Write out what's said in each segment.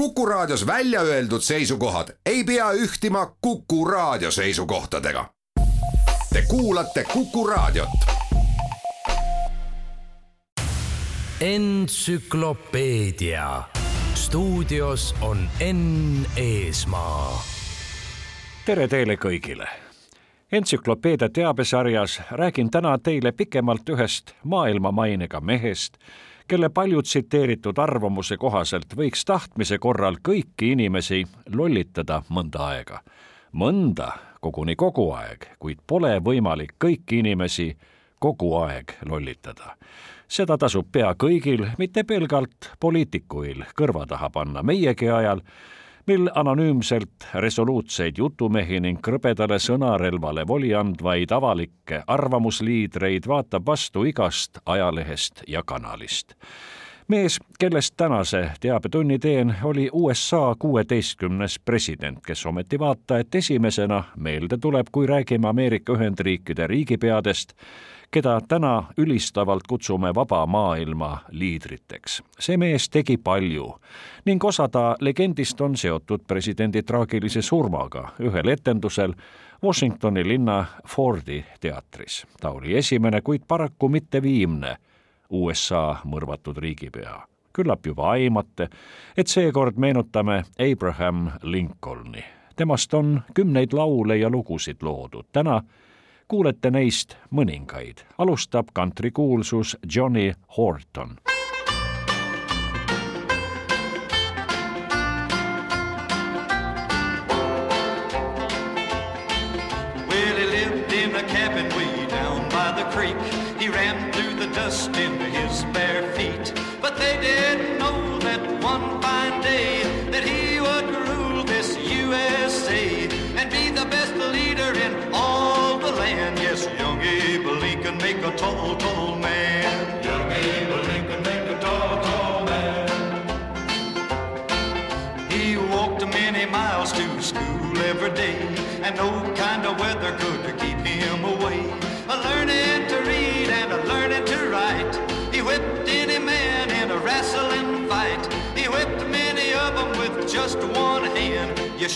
Kuku Raadios välja öeldud seisukohad ei pea ühtima Kuku Raadio seisukohtadega. Te kuulate Kuku Raadiot. entsüklopeedia stuudios on Enn Eesmaa. tere teile kõigile. entsüklopeedia teabesarjas räägin täna teile pikemalt ühest maailmamainega mehest, kelle palju tsiteeritud arvamuse kohaselt võiks tahtmise korral kõiki inimesi lollitada mõnda aega. mõnda, koguni kogu aeg, kuid pole võimalik kõiki inimesi kogu aeg lollitada. seda tasub pea kõigil, mitte pelgalt poliitikuil kõrva taha panna meiegi ajal, mil anonüümselt resoluutseid jutumehi ning krõbedale sõnarelvale voli andvaid avalikke arvamusliidreid vaatab vastu igast ajalehest ja kanalist. mees, kellest tänase teabetunni teen, oli USA kuueteistkümnes president, kes ometi vaata, et esimesena meelde tuleb, kui räägime Ameerika Ühendriikide riigipeadest, keda täna ülistavalt kutsume vaba maailma liidriteks. see mees tegi palju ning osa ta legendist on seotud presidendi traagilise surmaga ühel etendusel Washingtoni linna Fordi teatris. ta oli esimene, kuid paraku mitte viimne USA mõrvatud riigipea. küllap juba aimate, et seekord meenutame Abraham Lincolni. temast on kümneid laule ja lugusid loodud. täna kuulete neist mõningaid. alustab kantrikuulsus Johnny Horton.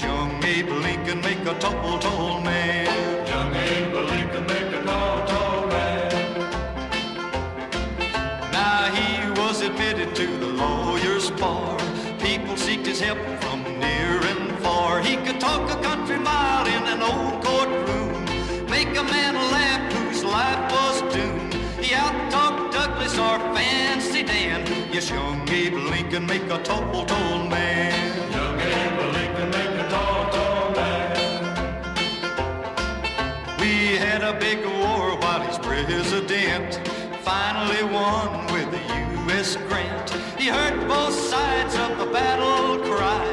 Hand. Young Abe Lincoln make a tall, tall man. Young Abe Lincoln make a tall, tall man. Now he was admitted to the lawyer's bar. People seeked his help from near and far. He could talk a country mile in an old courtroom, make a man laugh whose life was doomed. He out-talked Douglas or Fancy Dan. Yes, young Abe Lincoln make a tall, tall man. A big war while he's president. Finally won with the U.S. grant. He heard both sides of the battle cry.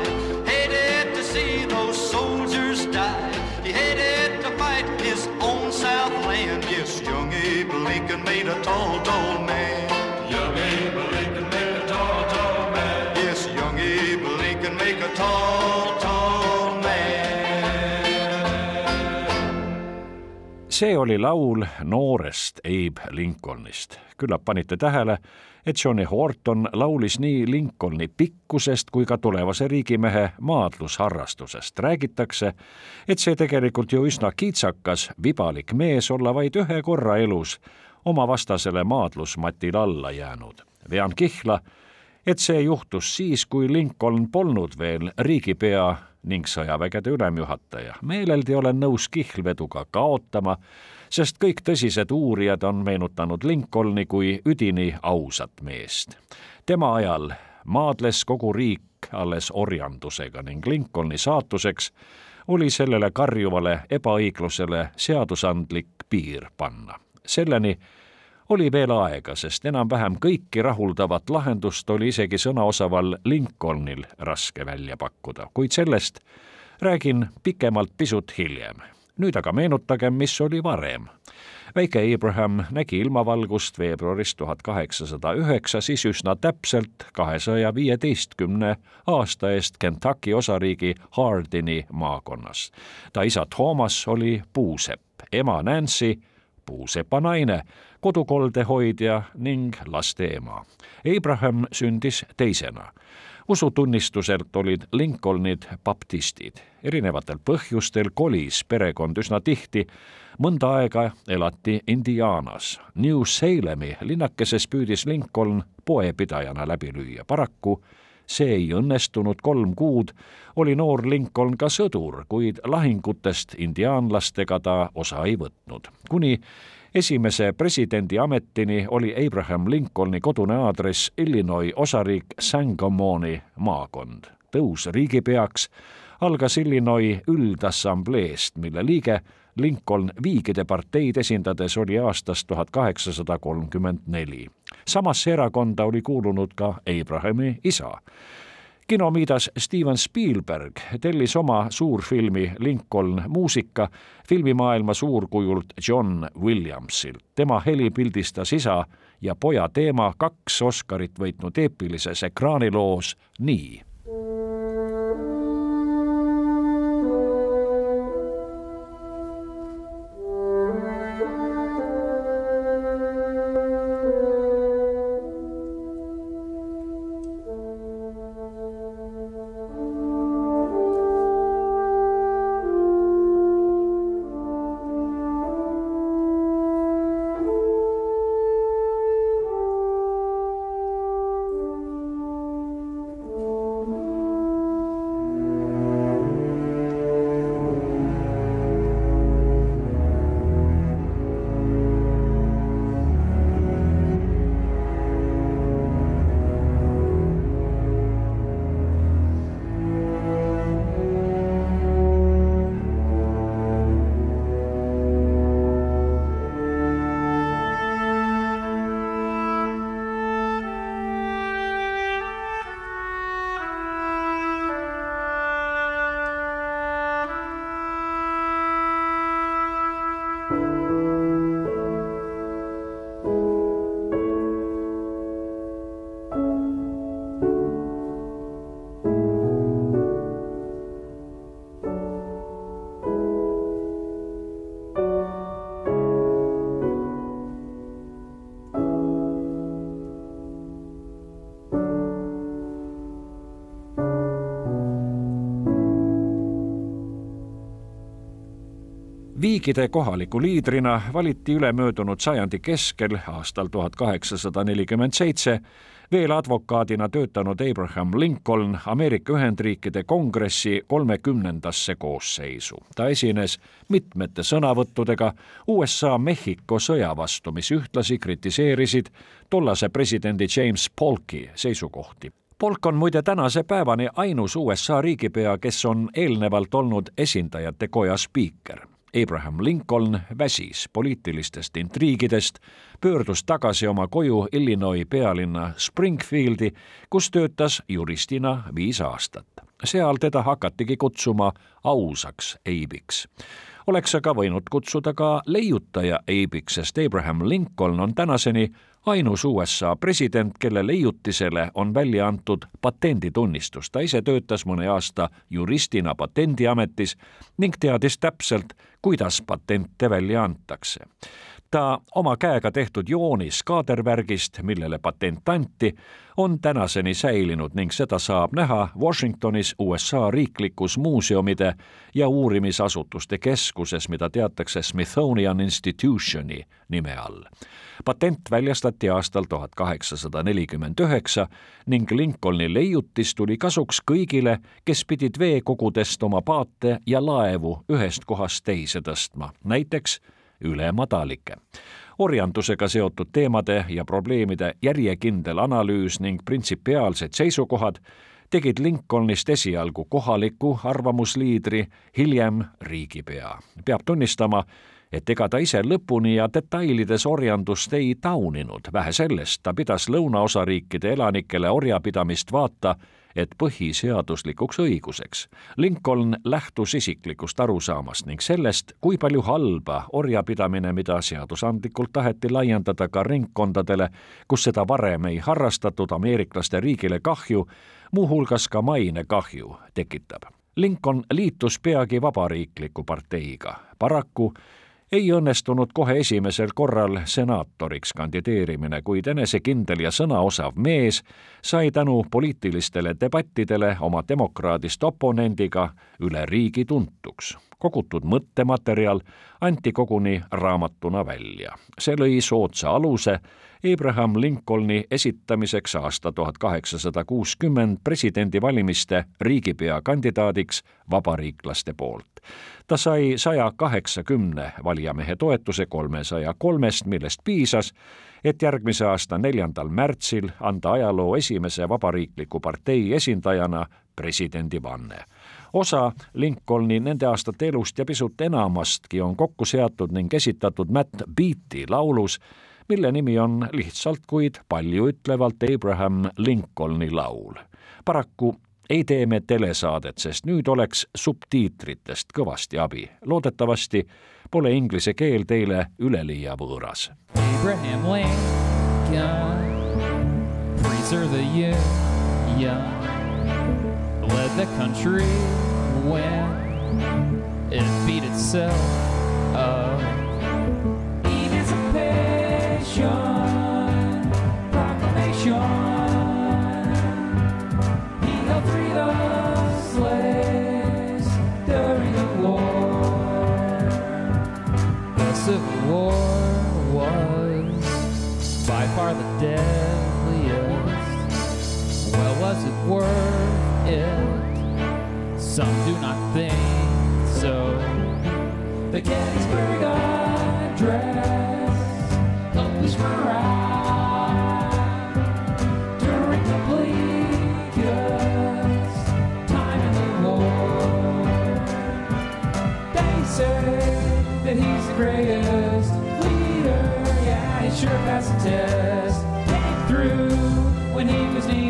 Hated to see those soldiers die. He hated to fight his own Southland. Yes, young Abe Lincoln made a tall, tall man. Young Abe Lincoln made a tall, tall man. Yes, young Abe Lincoln make a tall, tall see oli laul noorest Abe Lincolnist. küllap panite tähele, et Johnny Horton laulis nii Lincolni pikkusest kui ka tulevase riigimehe maadlusharrastusest. räägitakse, et see tegelikult ju üsna kitsakas, vibalik mees olla vaid ühe korra elus oma vastasele maadlusmatil alla jäänud. vean kihla, et see juhtus siis, kui Lincoln polnud veel riigipea ning sõjavägede ülemjuhataja. meeleldi olen nõus kihlveduga kaotama, sest kõik tõsised uurijad on meenutanud Lincolni kui üdini ausat meest. tema ajal maadles kogu riik alles orjandusega ning Lincolni saatuseks oli sellele karjuvale ebaõiglusele seadusandlik piir panna. selleni oli veel aega, sest enam-vähem kõiki rahuldavat lahendust oli isegi sõnaosaval Lincolnil raske välja pakkuda, kuid sellest räägin pikemalt pisut hiljem. nüüd aga meenutagem, mis oli varem. väike Abraham nägi ilmavalgust veebruaris tuhat kaheksasada üheksa, siis üsna täpselt kahesaja viieteistkümne aasta eest Kentucky osariigi Hardini maakonnas. ta isa Thomas oli puusepp, ema Nancy puusepa naine, kodukolde hoidja ning laste ema. Abraham sündis teisena. usutunnistuselt olid Lincolnid baptistid. erinevatel põhjustel kolis perekond üsna tihti. mõnda aega elati Indianas. New Salemi linnakeses püüdis Lincoln poepidajana läbi lüüa. paraku see ei õnnestunud, kolm kuud oli noor Lincoln ka sõdur, kuid lahingutest indiaanlastega ta osa ei võtnud. kuni esimese presidendi ametini oli Abraham Lincolni kodune aadress Illinois osariik Sangamoni maakond. tõus riigipeaks algas Illinois üldassambleest, mille liige Lincoln Viigide parteid esindades oli aastast tuhat kaheksasada kolmkümmend neli. samasse erakonda oli kuulunud ka Abrahami isa kinomiidas Steven Spielberg tellis oma suurfilmi Lincoln muusika filmimaailma suurkujult John Williamsilt. tema heli pildistas isa ja poja teema kaks Oscarit võitnud eepilises ekraaniloos Nii viigide kohaliku liidrina valiti ülemöödunud sajandi keskel aastal tuhat kaheksasada nelikümmend seitse veel advokaadina töötanud Abraham Lincoln Ameerika Ühendriikide Kongressi kolmekümnendasse koosseisu. ta esines mitmete sõnavõttudega USA-Mehhiko sõja vastu, mis ühtlasi kritiseerisid tollase presidendi James Polki seisukohti. Polk on muide tänase päevani ainus USA riigipea, kes on eelnevalt olnud esindajate koja spiiker Abraham Lincoln väsis poliitilistest intriigidest, pöördus tagasi oma koju Illinois pealinna Springfieldi, kus töötas juristina viis aastat. seal teda hakatigi kutsuma ausaks Abe'iks oleks aga võinud kutsuda ka leiutaja Abe'iks, sest Abraham Lincoln on tänaseni ainus USA president, kelle leiutisele on välja antud patenditunnistus. ta ise töötas mõne aasta juristina Patendiametis ning teadis täpselt, kuidas patente välja antakse. Ta oma käega tehtud joonis kaadervärgist, millele patent anti, on tänaseni säilinud ning seda saab näha Washingtonis USA riiklikus muuseumide ja uurimisasutuste keskuses, mida teatakse Smithsonian Institutioni nime all. patent väljastati aastal tuhat kaheksasada nelikümmend üheksa ning Lincolni leiutis tuli kasuks kõigile, kes pidid veekogudest oma paate ja laevu ühest kohast teise tõstma, näiteks üle madalike orjandusega seotud teemade ja probleemide järjekindel analüüs ning printsipiaalsed seisukohad tegid Lincolnist esialgu kohaliku arvamusliidri, hiljem riigipea. peab tunnistama, et ega ta ise lõpuni ja detailides orjandust ei tauninud, vähe sellest, ta pidas lõunaosariikide elanikele orjapidamist vaata et põhiseaduslikuks õiguseks. Lincoln lähtus isiklikust arusaamast ning sellest, kui palju halba orjapidamine, mida seadusandlikult taheti laiendada ka ringkondadele, kus seda varem ei harrastatud, ameeriklaste riigile kahju, muuhulgas ka mainekahju tekitab. Lincoln liitus peagi vabariikliku parteiga. paraku ei õnnestunud kohe esimesel korral senaatoriks kandideerimine, kuid enesekindel ja sõnaosav mees sai tänu poliitilistele debattidele oma demokraadist oponendiga üle riigi tuntuks. Kogutud mõttematerjal anti koguni raamatuna välja. see lõi soodsa aluse Abraham Lincolni esitamiseks aasta tuhat kaheksasada kuuskümmend presidendivalimiste riigipea kandidaadiks vabariiklaste poolt. ta sai saja kaheksakümne valijamehe toetuse kolmesaja kolmest, millest piisas, et järgmise aasta neljandal märtsil anda ajaloo esimese vabariikliku partei esindajana presidendivanne osa Lincolni nende aastate elust ja pisut enamastki on kokku seatud ning esitatud Matt Beatty laulus, mille nimi on lihtsalt, kuid paljuütlevalt Abraham Lincolni laul. paraku ei tee me telesaadet, sest nüüd oleks subtiitritest kõvasti abi. loodetavasti pole inglise keel teile üleliia võõras. Abraham Lincoln, preserve the union, led the country when it beat itself up. Emancipation Proclamation. He helped free the slaves during the war. The Civil War was by far the deadliest. Well, was it worth it? Some do not think so. The Gettysburg Address, published morale during the bleakest time in the war. They say that he's the greatest leader. Yeah, he sure passed the test. Came through when he was needed.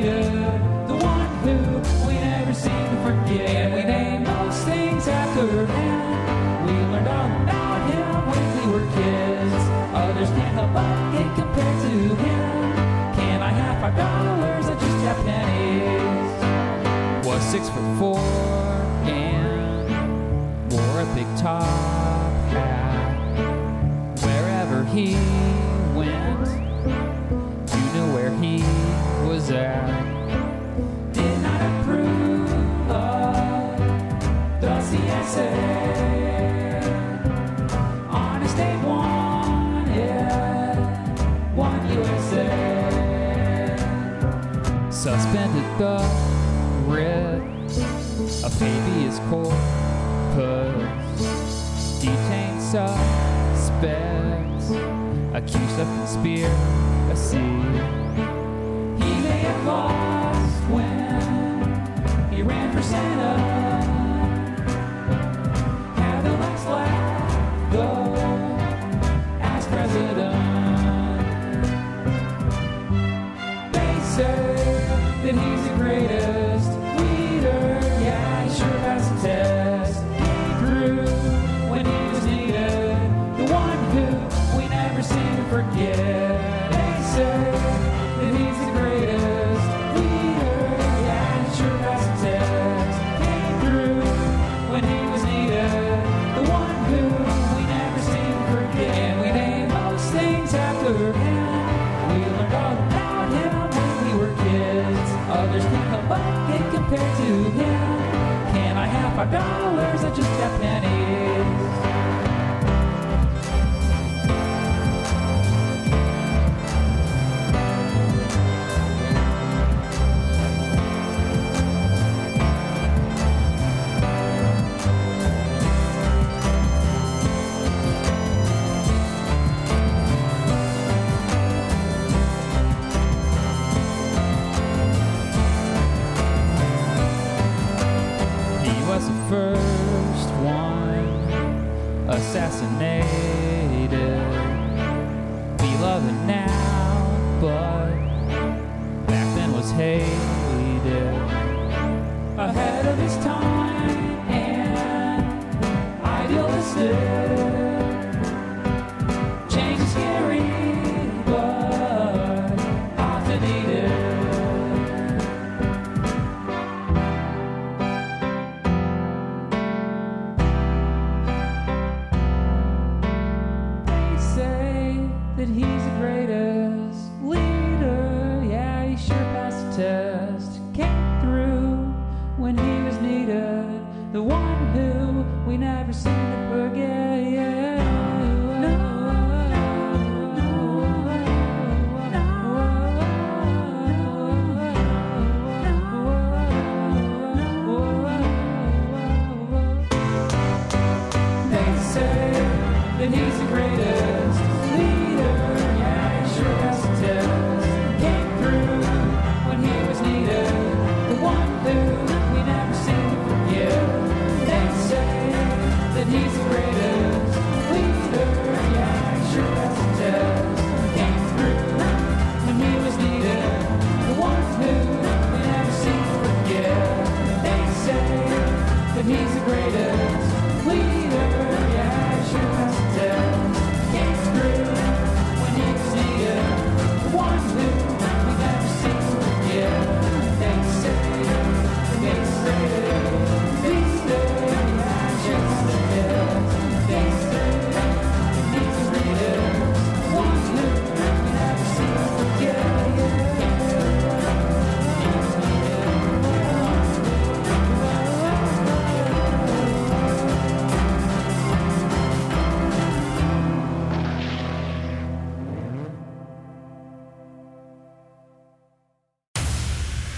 Six foot four and wore a big top hat. Wherever he went, you knew where he was at. Did not of habeas corpus. Detained suspects accused of conspiracy. He may have lost when he ran for Senate. To. Can I have five dollars? I just have pennies.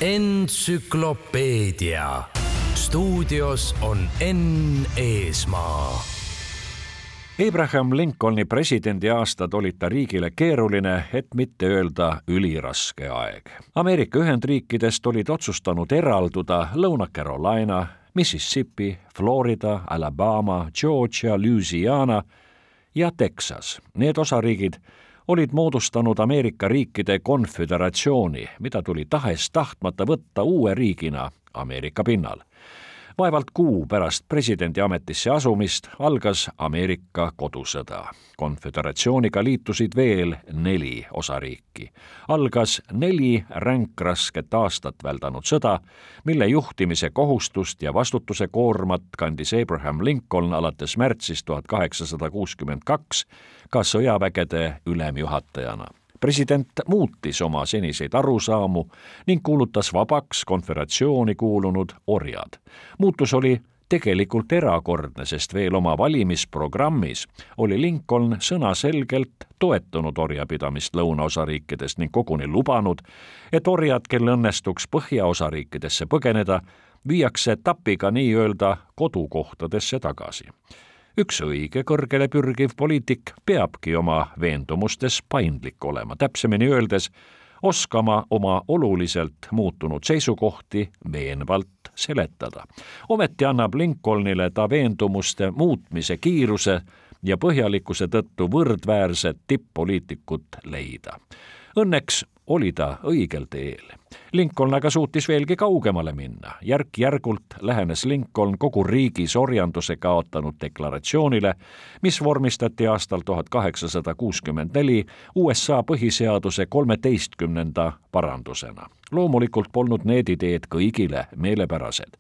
Entsüklopeedia. stuudios on Enn Eesmaa. Abraham Lincolni presidendiaastad olid ta riigile keeruline, et mitte öelda üliraske aeg. Ameerika Ühendriikidest olid otsustanud eralduda Lõuna-Carolina, Mississippi, Florida, Alabama, Georgia, Louisiana ja Texas. Need osariigid olid moodustanud Ameerika riikide konföderatsiooni, mida tuli tahes-tahtmata võtta uue riigina Ameerika pinnal. Vaevalt kuu pärast presidendi ametisse asumist algas Ameerika kodusõda. konföderatsiooniga liitusid veel neli osariiki. algas neli ränkrasket aastat väldanud sõda, mille juhtimise kohustust ja vastutuse koormat kandis Abraham Lincoln alates märtsist tuhat kaheksasada kuuskümmend kaks ka sõjavägede ülemjuhatajana president muutis oma seniseid arusaamu ning kuulutas vabaks konföderatsiooni kuulunud orjad. muutus oli tegelikult erakordne, sest veel oma valimisprogrammis oli Lincoln sõnaselgelt toetanud orjapidamist lõunaosariikides ning koguni lubanud, et orjad, kel õnnestuks põhjaosariikidesse põgeneda, viiakse tapiga nii-öelda kodukohtadesse tagasi üks õige kõrgele pürgiv poliitik peabki oma veendumustes paindlik olema, täpsemini öeldes oskama oma oluliselt muutunud seisukohti veenvalt seletada. ometi annab Lincolnile ta veendumuste muutmise kiiruse ja põhjalikkuse tõttu võrdväärset tipp-poliitikut leida. Õnneks oli ta õigel teel. Lincoln aga suutis veelgi kaugemale minna. järk-järgult lähenes Lincoln kogu riigis orjanduse kaotanud deklaratsioonile, mis vormistati aastal tuhat kaheksasada kuuskümmend neli USA põhiseaduse kolmeteistkümnenda parandusena. Loomulikult polnud need ideed kõigile meelepärased.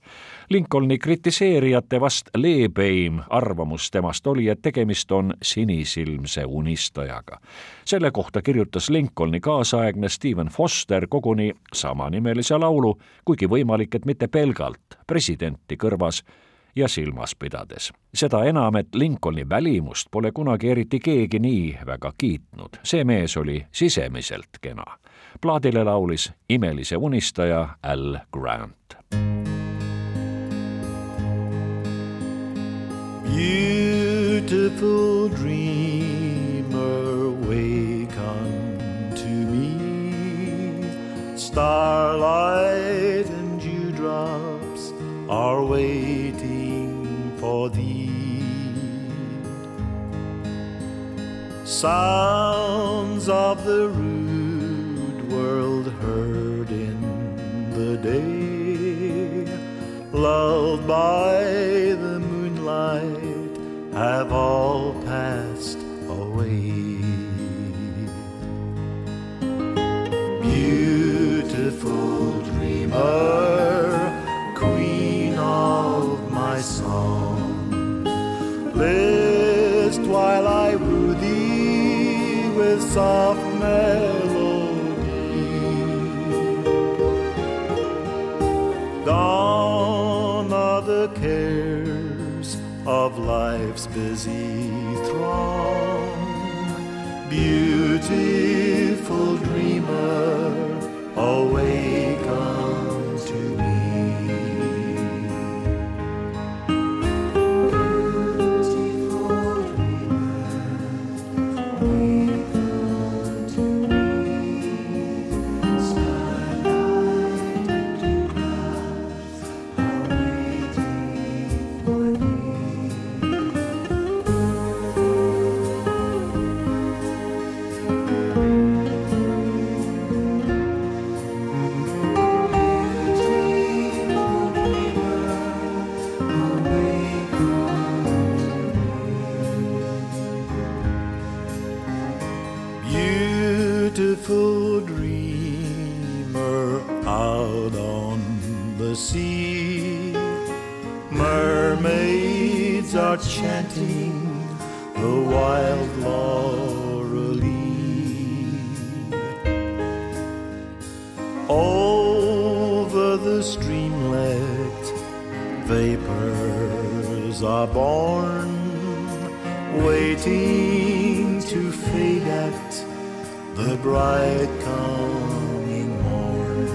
Lincolni kritiseerijate vast leebeim arvamus temast oli, et tegemist on sinisilmse unistajaga. selle kohta kirjutas Lincolni kaasaegne Stephen Foster koguni samanimelise laulu, kuigi võimalik, et mitte pelgalt presidenti kõrvas ja silmas pidades. seda enam, et Lincolni välimust pole kunagi eriti keegi nii väga kiitnud. see mees oli sisemiselt kena. plaadile laulis imelise unistaja Al Grant. Beautiful dreamer, wake unto me. Starlight and dewdrops are waiting for thee. Sounds of the rude world heard in the day, lulled by the moonlight, have all passed away. Beautiful dreamer, queen of my song, list while I woo thee with soft melody. Gone are the cares of life's busy throng. Beauty the bright coming morn.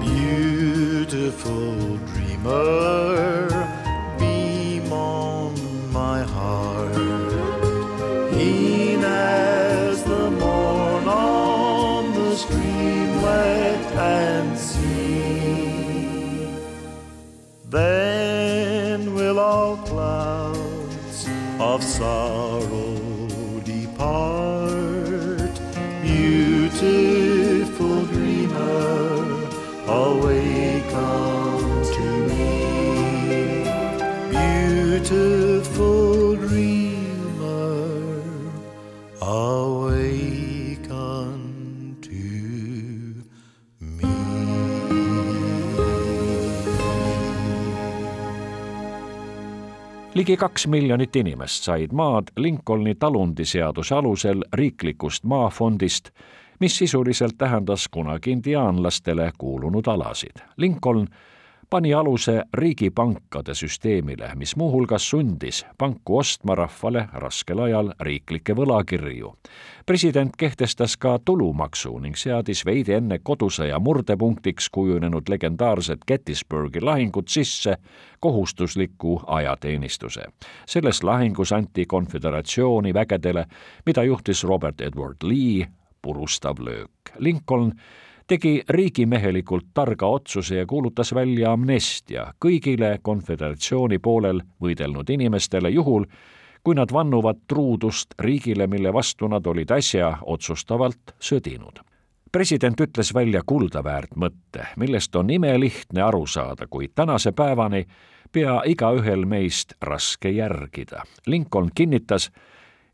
Beautiful dreamer, beam on my heart. Keen as the morn on the streamlet and sea. Then will all clouds of sorrow ligi kaks miljonit inimest said maad Lincolni talundiseaduse alusel riiklikust maafondist, mis sisuliselt tähendas kunagi indiaanlastele kuulunud alasid. Lincoln pani aluse riigipankade süsteemile, mis muuhulgas sundis panku ostma rahvale raskel ajal riiklikke võlakirju. president kehtestas ka tulumaksu ning seadis veidi enne kodusõja murdepunktiks kujunenud legendaarset Gettysburgi lahingut sisse kohustusliku ajateenistuse. selles lahingus anti konföderatsiooni vägedele, mida juhtis Robert Edward Lee, purustav löök. Lincoln tegi riigimehelikult targa otsuse ja kuulutas välja amnestia kõigile konföderatsiooni poolel võidelnud inimestele juhul, kui nad vannuvad truudust riigile, mille vastu nad olid äsja otsustavalt sõdinud. president ütles välja kuldaväärt mõtte, millest on imelihtne aru saada, kuid tänase päevani pea igaühel meist raske järgida. Lincoln kinnitas,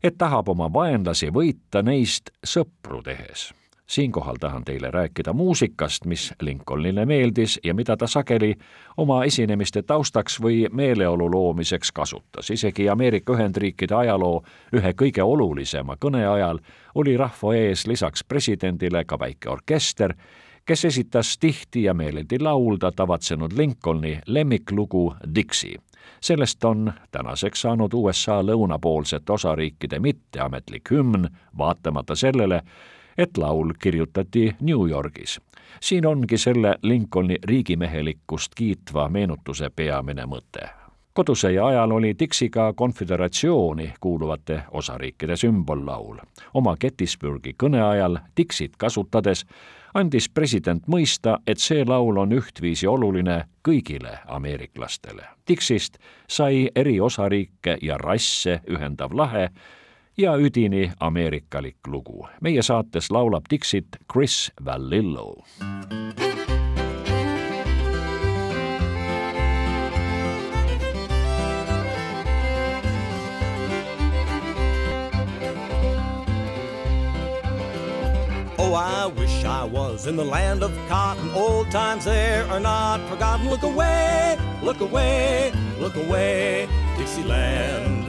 et tahab oma vaenlasi võita neist sõpru tehes siinkohal tahan teile rääkida muusikast, mis Lincolnile meeldis ja mida ta sageli oma esinemiste taustaks või meeleolu loomiseks kasutas. isegi Ameerika Ühendriikide ajaloo ühe kõige olulisema kõne ajal oli rahva ees lisaks presidendile ka väike orkester, kes esitas tihti ja meeleldi laulda tavatsenud Lincolni lemmiklugu Dixie sellest on tänaseks saanud USA lõunapoolsete osariikide mitteametlik hümn, vaatamata sellele, et laul kirjutati New Yorgis. siin ongi selle Lincolni riigimehelikkust kiitva meenutuse peamine mõte. kodusõja ajal oli Dixie ka konföderatsiooni kuuluvate osariikide sümbollaul. oma Gettysburgi kõne ajal Dixit kasutades andis president mõista, et see laul on ühtviisi oluline kõigile ameeriklastele. Dixist sai eri osariike ja rasse ühendav lahe ja üdini ameerikalik lugu. meie saates laulab Dixit Chris Valillo. Oh, I wish I was in the land of cotton. Old times there are not forgotten. Look away, look away, look away, Dixieland.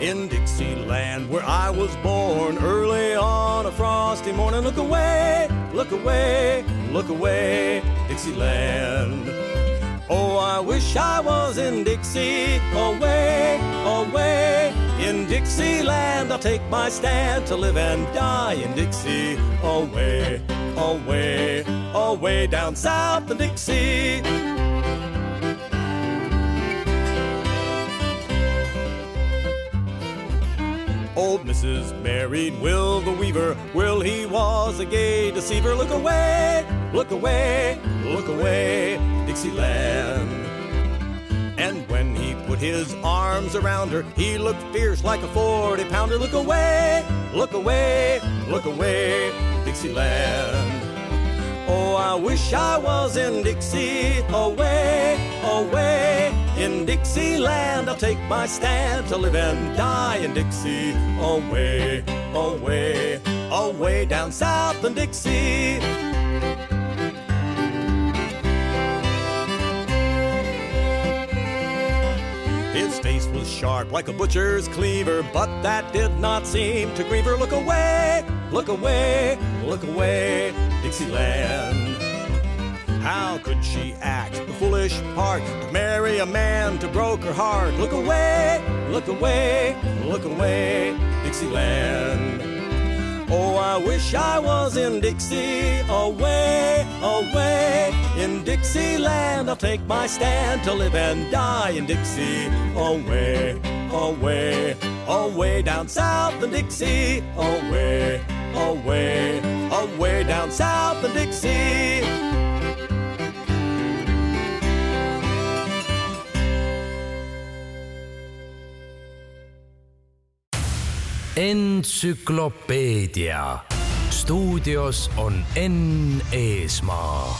In Dixieland, where I was born, early on a frosty morning. Look away, look away, look away, Dixieland. Oh, I wish I was in Dixie, away, away. In Dixieland, I'll take my stand to live and die in Dixie, away, away, away down south in Dixie. Old Mrs. married Will the Weaver. Will he was a gay deceiver. Look away, look away, look away, Dixieland. And when he put his arms around her, he looked fierce like a 40 pounder. Look away, look away, look away, Dixieland. Oh, I wish I was in Dixie, away, away. In Dixieland, I'll take my stand to live and die in Dixie, away, away, away down south in Dixie. His face was sharp like a butcher's cleaver, but that did not seem to grieve her. Look away, look away, look away, Dixieland. How could she act the foolish part to marry a man to broke her heart? Look away, look away, look away, Dixieland. Oh, I wish I was in Dixie, away, away. In Dixieland, I'll take my stand to live and die in Dixie, away, away, away down south in Dixie, away, away, away down south in Dixie. Entsüklopeedia. stuudios on Enn Eesmaa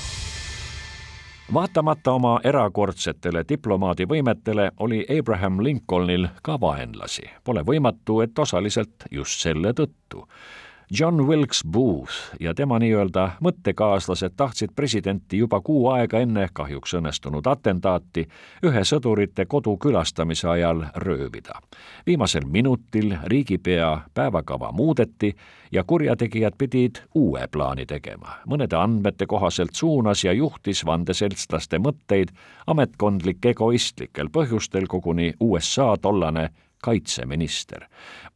vaatamata oma erakordsetele diplomaadivõimetele oli Abraham Lincolnil ka vaenlasi. Pole võimatu, et osaliselt just selle tõttu. John Wilkes Booth ja tema nii-öelda mõttekaaslased tahtsid presidenti juba kuu aega enne kahjuks õnnestunud atentaati ühe sõdurite kodu külastamise ajal röövida. viimasel minutil riigipea päevakava muudeti ja kurjategijad pidid uue plaani tegema. mõnede andmete kohaselt suunas ja juhtis vandeseltslaste mõtteid ametkondlik egoistlikel põhjustel koguni USA tollane kaitseminister.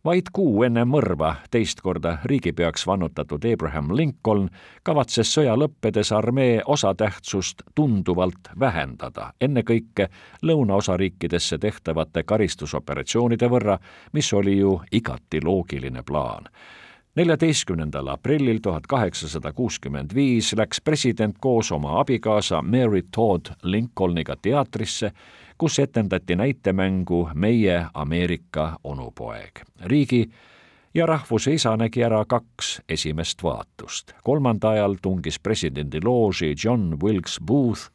vaid kuu enne mõrva teist korda riigipeaks vannutatud Abraham Lincoln kavatses sõja lõppedes armee osatähtsust tunduvalt vähendada, ennekõike lõunaosariikidesse tehtavate karistusoperatsioonide võrra, mis oli ju igati loogiline plaan neljateistkümnendal aprillil tuhat kaheksasada kuuskümmend viis läks president koos oma abikaasa Mary Todd Lincolniga teatrisse, kus etendati näitemängu Meie Ameerika onupoeg. riigi ja rahvuse isa nägi ära kaks esimest vaatust. kolmanda ajal tungis presidendi looži John Wilkes Booth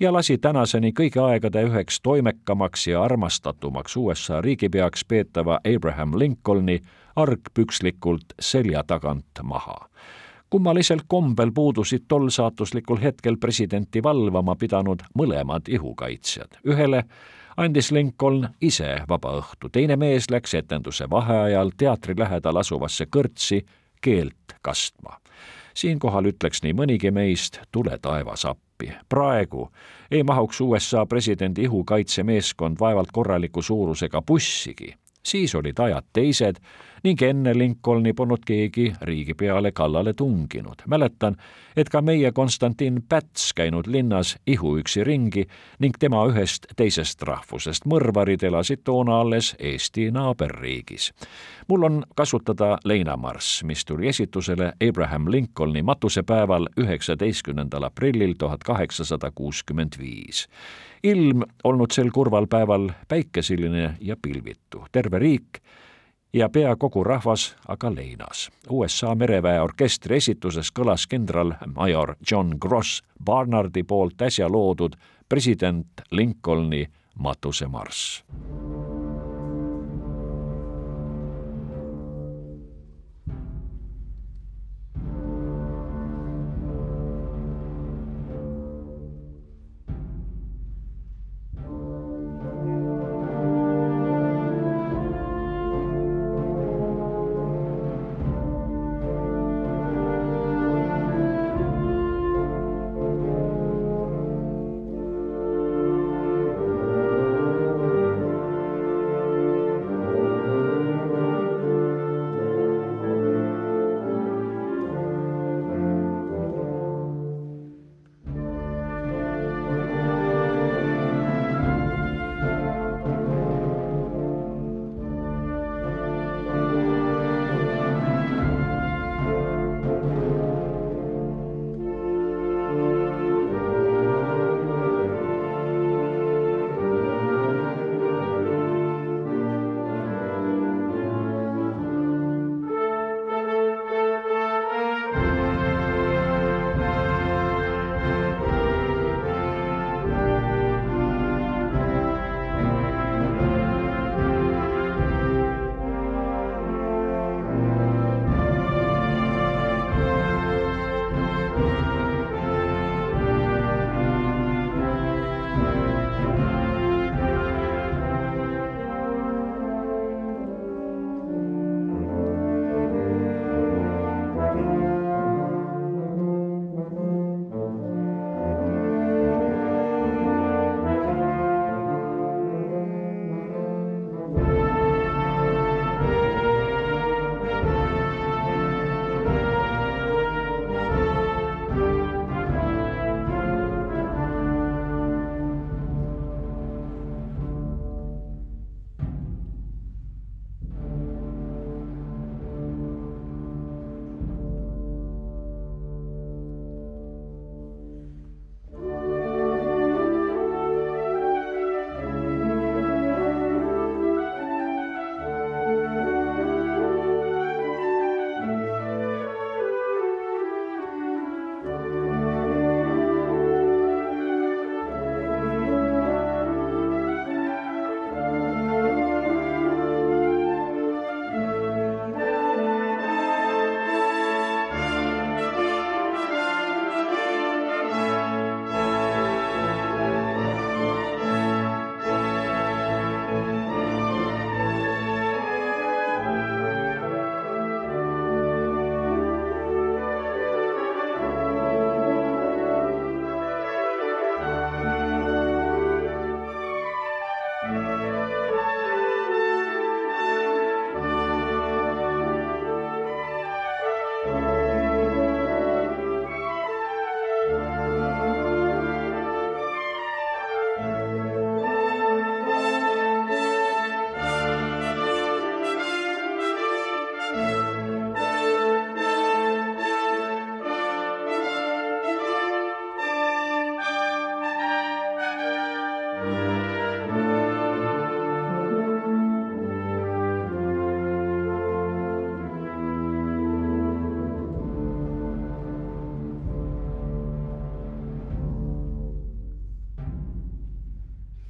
ja lasi tänaseni kõigi aegade üheks toimekamaks ja armastatumaks USA riigipeaks peetava Abraham Lincolni argpükslikult selja tagant maha. Kummalisel kombel puudusid tol saatuslikul hetkel presidenti valvama pidanud mõlemad ihukaitsjad. ühele andis Lincoln ise vaba õhtu, teine mees läks etenduse vaheajal teatri lähedal asuvasse kõrtsi keelt kastma. siinkohal ütleks nii mõnigi meist, tule taevas appi. praegu ei mahuks USA presidendi ihukaitsemeeskond vaevalt korraliku suurusega bussigi siis olid ajad teised ning enne Lincolni polnud keegi riigipeale kallale tunginud. mäletan, et ka meie Konstantin Päts käinud linnas ihuüksi ringi ning tema ühest teisest rahvusest mõrvarid elasid toona alles Eesti naaberriigis. mul on kasutada leinamarss, mis tuli esitusele Abraham Lincolni matusepäeval, üheksateistkümnendal aprillil tuhat kaheksasada kuuskümmend viis ilm olnud sel kurval päeval päikeseline ja pilvitu. terve riik ja pea kogu rahvas aga leinas. USA mereväe orkestri esituses kõlas kindralmajor John Gross Barnardi poolt äsja loodud president Lincolni matusemarss.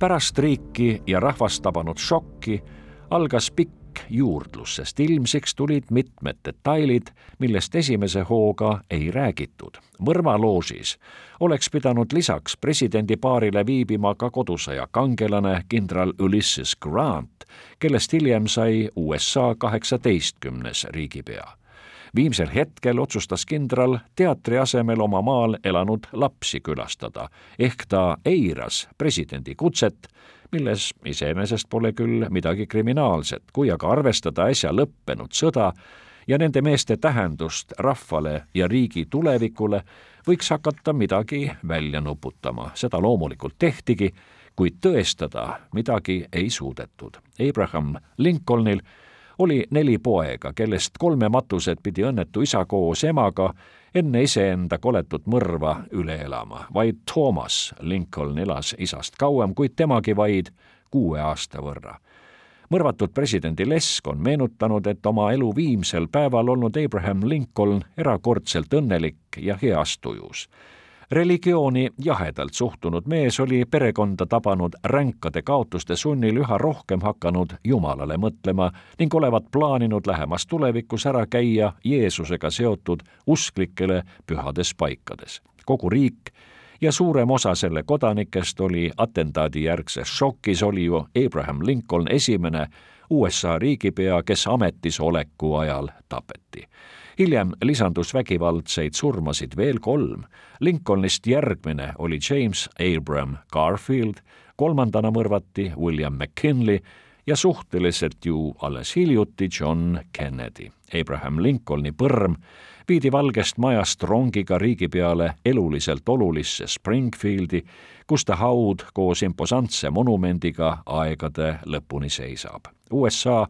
Pärast riiki ja rahvast tabanud šokki algas pikk juurdlus, sest ilmsiks tulid mitmed detailid, millest esimese hooga ei räägitud. Võrma loožis oleks pidanud lisaks presidendi paarile viibima ka kodusõja kangelane kindral Ulysses Grant, kellest hiljem sai USA kaheksateistkümnes riigipea viimsel hetkel otsustas kindral teatri asemel oma maal elanud lapsi külastada, ehk ta eiras presidendi kutset, milles iseenesest pole küll midagi kriminaalset, kui aga arvestada äsja lõppenud sõda ja nende meeste tähendust rahvale ja riigi tulevikule, võiks hakata midagi välja nuputama, seda loomulikult tehtigi, kuid tõestada midagi ei suudetud. Abraham Lincolnil oli neli poega, kellest kolme matused pidi õnnetu isa koos emaga enne iseenda koletut mõrva üle elama. vaid Thomas Lincoln elas isast kauem, kuid temagi vaid kuue aasta võrra. mõrvatud presidendi lesk on meenutanud, et oma elu viimsel päeval olnud Abraham Lincoln erakordselt õnnelik ja heas tujus religiooni jahedalt suhtunud mees oli perekonda tabanud ränkade kaotuste sunnil üha rohkem hakanud Jumalale mõtlema ning olevat plaaninud lähemas tulevikus ära käia Jeesusega seotud usklikele pühades paikades. kogu riik ja suurem osa selle kodanikest oli atentaadijärgses šokis, oli ju Abraham Lincoln esimene USA riigipea, kes ametis oleku ajal tapeti hiljem lisandus vägivaldseid surmasid veel kolm. Lincolnist järgmine oli James Abram Garfield, kolmandana mõrvati William McKinley ja suhteliselt ju alles hiljuti John Kennedy. Abraham Lincolni põrm viidi Valgest Majast rongiga riigipeale eluliselt olulisse Springfieldi, kus ta haud koos imposantse monumendiga aegade lõpuni seisab. USA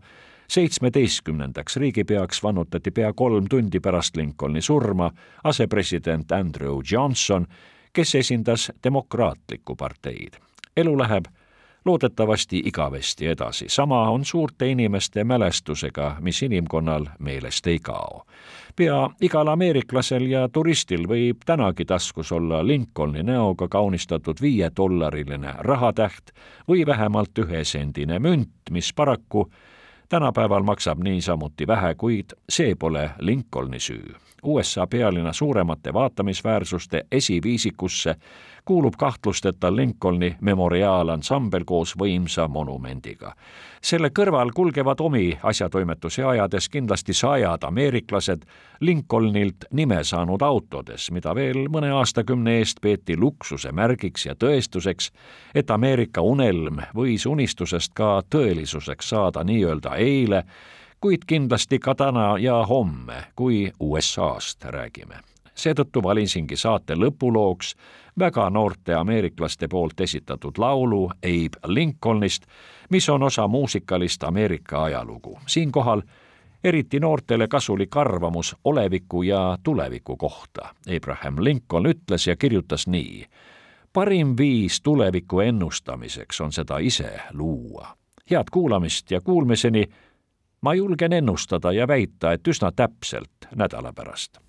seitsmeteistkümnendaks riigipeaks vannutati pea kolm tundi pärast Lincolni surma asepresident Andrew Johnson, kes esindas demokraatlikku parteid. elu läheb loodetavasti igavesti edasi, sama on suurte inimeste mälestusega, mis inimkonnal meelest ei kao. pea igal ameeriklasel ja turistil võib tänagi taskus olla Lincolni näoga kaunistatud viiedollariline rahatäht või vähemalt ühesendine münt, mis paraku tänapäeval maksab niisamuti vähe, kuid see pole Lincolni süü. USA pealinna suuremate vaatamisväärsuste esiviisikusse kuulub kahtlusteta Lincolni memoriaalansambel koos võimsa monumendiga. selle kõrval kulgevad omi asjatoimetusi ajades kindlasti sajad ameeriklased Lincolnilt nime saanud autodes, mida veel mõne aastakümne eest peeti luksuse märgiks ja tõestuseks, et Ameerika unelm võis unistusest ka tõelisuseks saada nii-öelda eile, kuid kindlasti ka täna ja homme, kui USA-st räägime seetõttu valisingi saate lõpulooks väga noorte ameeriklaste poolt esitatud laulu Abe Lincolnist, mis on osa muusikalist Ameerika ajalugu. siinkohal eriti noortele kasulik arvamus oleviku ja tuleviku kohta. Abraham Lincoln ütles ja kirjutas nii. parim viis tuleviku ennustamiseks on seda ise luua. head kuulamist ja kuulmiseni ma julgen ennustada ja väita, et üsna täpselt nädala pärast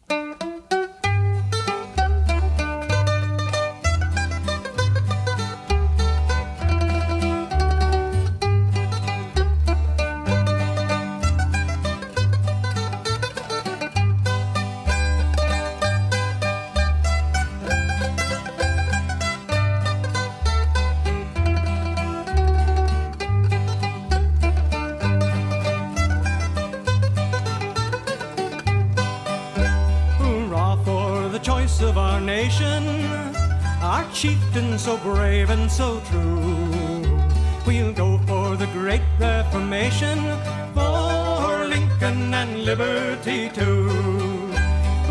chieftain so brave and so true. We'll go for the great Reformation, for Lincoln and liberty too.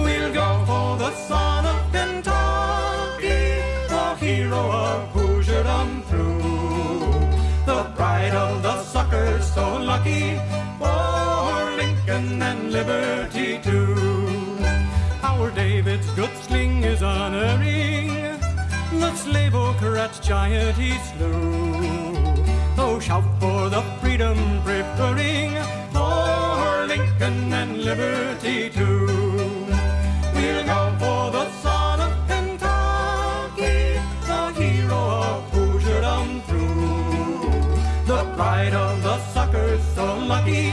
We'll go for the son of Kentucky, the hero of Hoosierdom through. The pride of the suckers so lucky, for Lincoln and liberty too. Our David's good sling is unerring the slave Okarat giant he slew. Oh, shout for the freedom preferring, for Lincoln and liberty too. We'll go for the son of Kentucky, the hero of Hoosierdom through. The pride of the suckers so lucky,